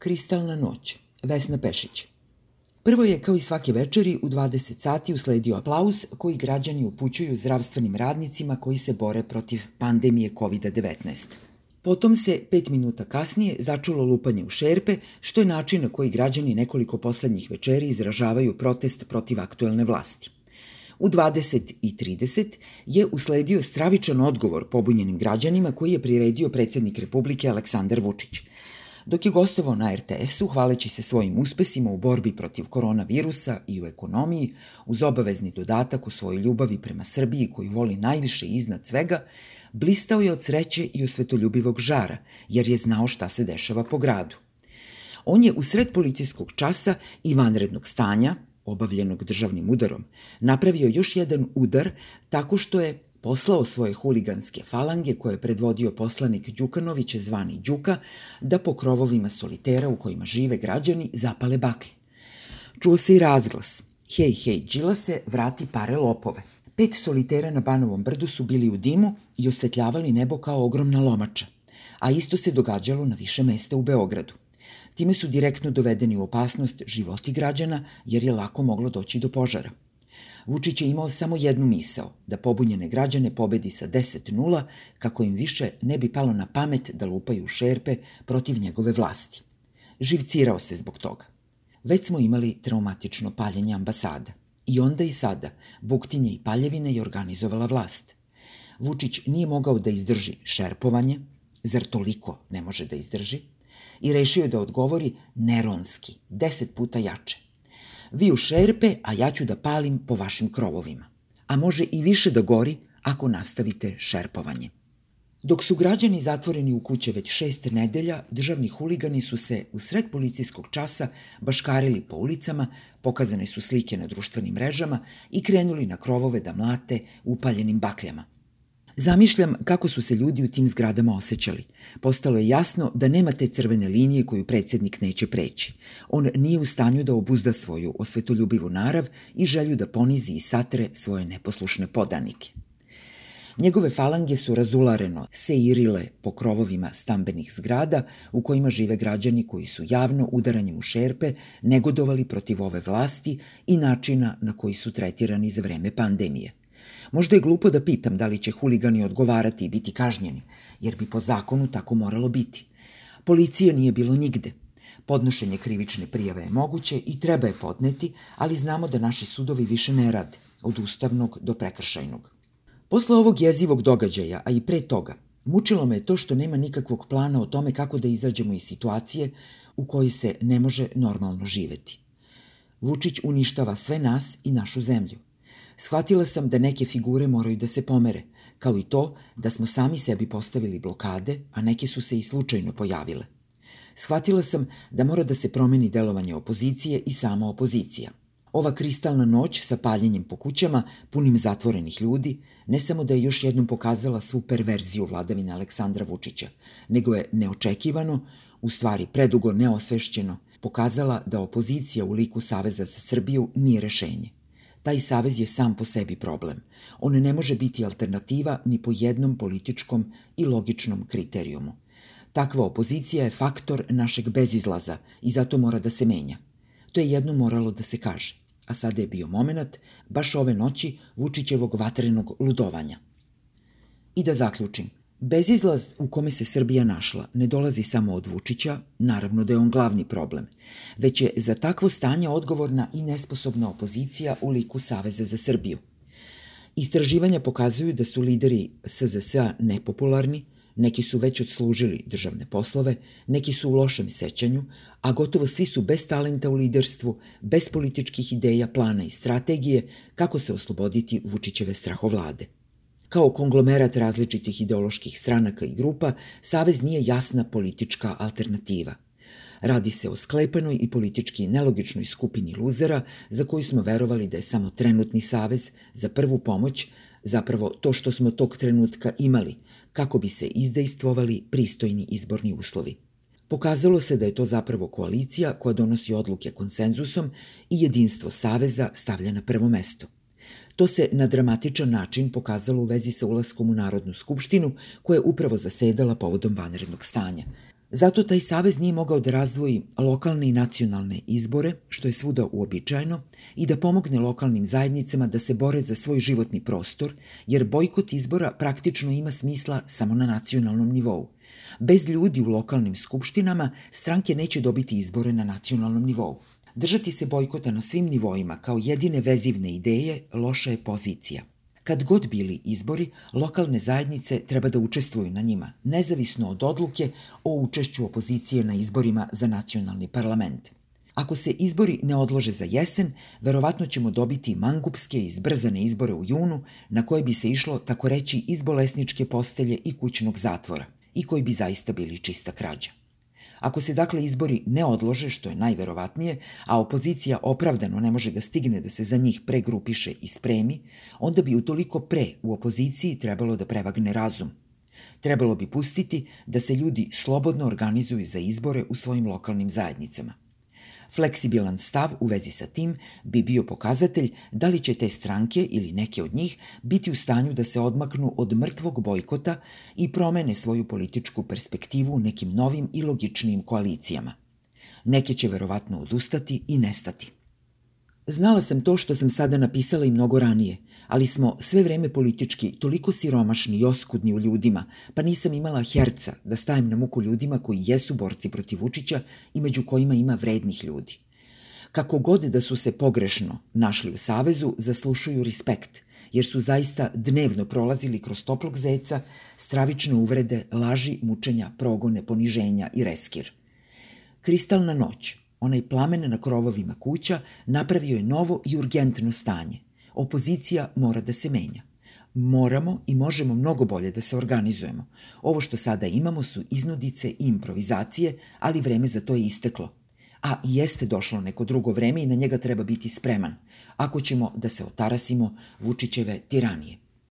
Kristalna noć, Vesna Pešić. Prvo je, kao i svake večeri, u 20 sati usledio aplauz koji građani upućuju zdravstvenim radnicima koji se bore protiv pandemije COVID-19. Potom se, pet minuta kasnije, začulo lupanje u šerpe, što je način na koji građani nekoliko poslednjih večeri izražavaju protest protiv aktuelne vlasti. U 20 i 30 je usledio stravičan odgovor pobunjenim građanima koji je priredio predsednik Republike Aleksandar Vučić. Dok je gostovao na RTS-u, hvaleći se svojim uspesima u borbi protiv koronavirusa i u ekonomiji, uz obavezni dodatak u svojoj ljubavi prema Srbiji koju voli najviše iznad svega, blistao je od sreće i osvetoljubivog žara, jer je znao šta se dešava po gradu. On je u sred policijskog časa i vanrednog stanja, obavljenog državnim udarom, napravio još jedan udar tako što je poslao svoje huliganske falange koje je predvodio poslanik Đukanović zvani Đuka da po krovovima solitera u kojima žive građani zapale baklje. Čuo se i razglas. Hej, hej, se, vrati pare lopove. Pet solitera na Banovom brdu su bili u dimu i osvetljavali nebo kao ogromna lomača, a isto se događalo na više mesta u Beogradu. Time su direktno dovedeni u opasnost životi građana jer je lako moglo doći do požara. Vučić je imao samo jednu misao, da pobunjene građane pobedi sa 10-0 kako im više ne bi palo na pamet da lupaju šerpe protiv njegove vlasti. Živcirao se zbog toga. Već smo imali traumatično paljenje ambasada. I onda i sada, buktinje i paljevine je organizovala vlast. Vučić nije mogao da izdrži šerpovanje, zar toliko ne može da izdrži, i rešio je da odgovori neronski, deset puta jače. Vi u šerpe, a ja ću da palim po vašim krovovima. A može i više da gori ako nastavite šerpovanje. Dok su građani zatvoreni u kuće već šest nedelja, državni huligani su se u sred policijskog časa baškarili po ulicama, pokazane su slike na društvenim mrežama i krenuli na krovove da mlate upaljenim bakljama. Zamišljam kako su se ljudi u tim zgradama osjećali. Postalo je jasno da nema te crvene linije koju predsednik neće preći. On nije u stanju da obuzda svoju osvetoljubivu narav i želju da ponizi i satre svoje neposlušne podanike. Njegove falange su razulareno seirile po krovovima stambenih zgrada u kojima žive građani koji su javno udaranjem u šerpe negodovali protiv ove vlasti i načina na koji su tretirani za vreme pandemije. Možda je glupo da pitam da li će huligani odgovarati i biti kažnjeni, jer bi po zakonu tako moralo biti. Policije nije bilo nigde. Podnošenje krivične prijave je moguće i treba je podneti, ali znamo da naši sudovi više ne rade, od ustavnog do prekršajnog. Posle ovog jezivog događaja, a i pre toga, mučilo me to što nema nikakvog plana o tome kako da izađemo iz situacije u kojoj se ne može normalno živeti. Vučić uništava sve nas i našu zemlju. Shvatila sam da neke figure moraju da se pomere, kao i to da smo sami sebi postavili blokade, a neke su se i slučajno pojavile. Shvatila sam da mora da se promeni delovanje opozicije i sama opozicija. Ova kristalna noć sa paljenjem po kućama, punim zatvorenih ljudi, ne samo da je još jednom pokazala svu perverziju vladavine Aleksandra Vučića, nego je neočekivano, u stvari predugo neosvešćeno, pokazala da opozicija u liku Saveza sa Srbiju nije rešenje. Taj savez je sam po sebi problem. On ne može biti alternativa ni po jednom političkom i logičnom kriterijumu. Takva opozicija je faktor našeg bezizlaza i zato mora da se menja. To je jedno moralo da se kaže. A sada je bio moment, baš ove noći, Vučićevog vatrenog ludovanja. I da zaključim. Bezizlaz u kome se Srbija našla ne dolazi samo od Vučića, naravno da je on glavni problem, već je za takvo stanje odgovorna i nesposobna opozicija u liku Saveza za Srbiju. Istraživanja pokazuju da su lideri SZS-a nepopularni, neki su već odslužili državne poslove, neki su u lošem sećanju, a gotovo svi su bez talenta u liderstvu, bez političkih ideja, plana i strategije kako se osloboditi Vučićeve strahovlade – Kao konglomerat različitih ideoloških stranaka i grupa, Savez nije jasna politička alternativa. Radi se o sklepanoj i politički nelogičnoj skupini luzera za koju smo verovali da je samo trenutni savez za prvu pomoć, zapravo to što smo tog trenutka imali, kako bi se izdejstvovali pristojni izborni uslovi. Pokazalo se da je to zapravo koalicija koja donosi odluke konsenzusom i jedinstvo Saveza stavlja na prvo mesto – To se na dramatičan način pokazalo u vezi sa ulaskom u Narodnu skupštinu, koja je upravo zasedala povodom vanrednog stanja. Zato taj savez nije mogao da razdvoji lokalne i nacionalne izbore, što je svuda uobičajeno, i da pomogne lokalnim zajednicama da se bore za svoj životni prostor, jer bojkot izbora praktično ima smisla samo na nacionalnom nivou. Bez ljudi u lokalnim skupštinama stranke neće dobiti izbore na nacionalnom nivou. Držati se bojkota na svim nivoima kao jedine vezivne ideje loša je pozicija. Kad god bili izbori, lokalne zajednice treba da učestvuju na njima, nezavisno od odluke o učešću opozicije na izborima za nacionalni parlament. Ako se izbori ne odlože za jesen, verovatno ćemo dobiti mangupske i zbrzane izbore u junu, na koje bi se išlo, tako reći, iz bolesničke postelje i kućnog zatvora, i koji bi zaista bili čista krađa. Ako se dakle izbori ne odlože, što je najverovatnije, a opozicija opravdano ne može da stigne da se za njih pregrupiše i spremi, onda bi utoliko pre u opoziciji trebalo da prevagne razum. Trebalo bi pustiti da se ljudi slobodno organizuju za izbore u svojim lokalnim zajednicama. Fleksibilan stav u vezi sa tim bi bio pokazatelj da li će te stranke ili neke od njih biti u stanju da se odmaknu od mrtvog bojkota i promene svoju političku perspektivu nekim novim i logičnijim koalicijama. Neke će verovatno odustati i nestati. Znala sam to što sam sada napisala i mnogo ranije, ali smo sve vreme politički toliko siromašni i oskudni u ljudima, pa nisam imala herca da stajem na muku ljudima koji jesu borci protiv Vučića i među kojima ima vrednih ljudi. Kako god da su se pogrešno našli u Savezu, zaslušuju respekt, jer su zaista dnevno prolazili kroz toplog zeca, stravične uvrede, laži, mučenja, progone, poniženja i reskir. Kristalna noć, onaj plamen na krovovima kuća, napravio je novo i urgentno stanje. Opozicija mora da se menja. Moramo i možemo mnogo bolje da se organizujemo. Ovo što sada imamo su iznudice i improvizacije, ali vreme za to je isteklo. A jeste došlo neko drugo vreme i na njega treba biti spreman, ako ćemo da se otarasimo Vučićeve tiranije.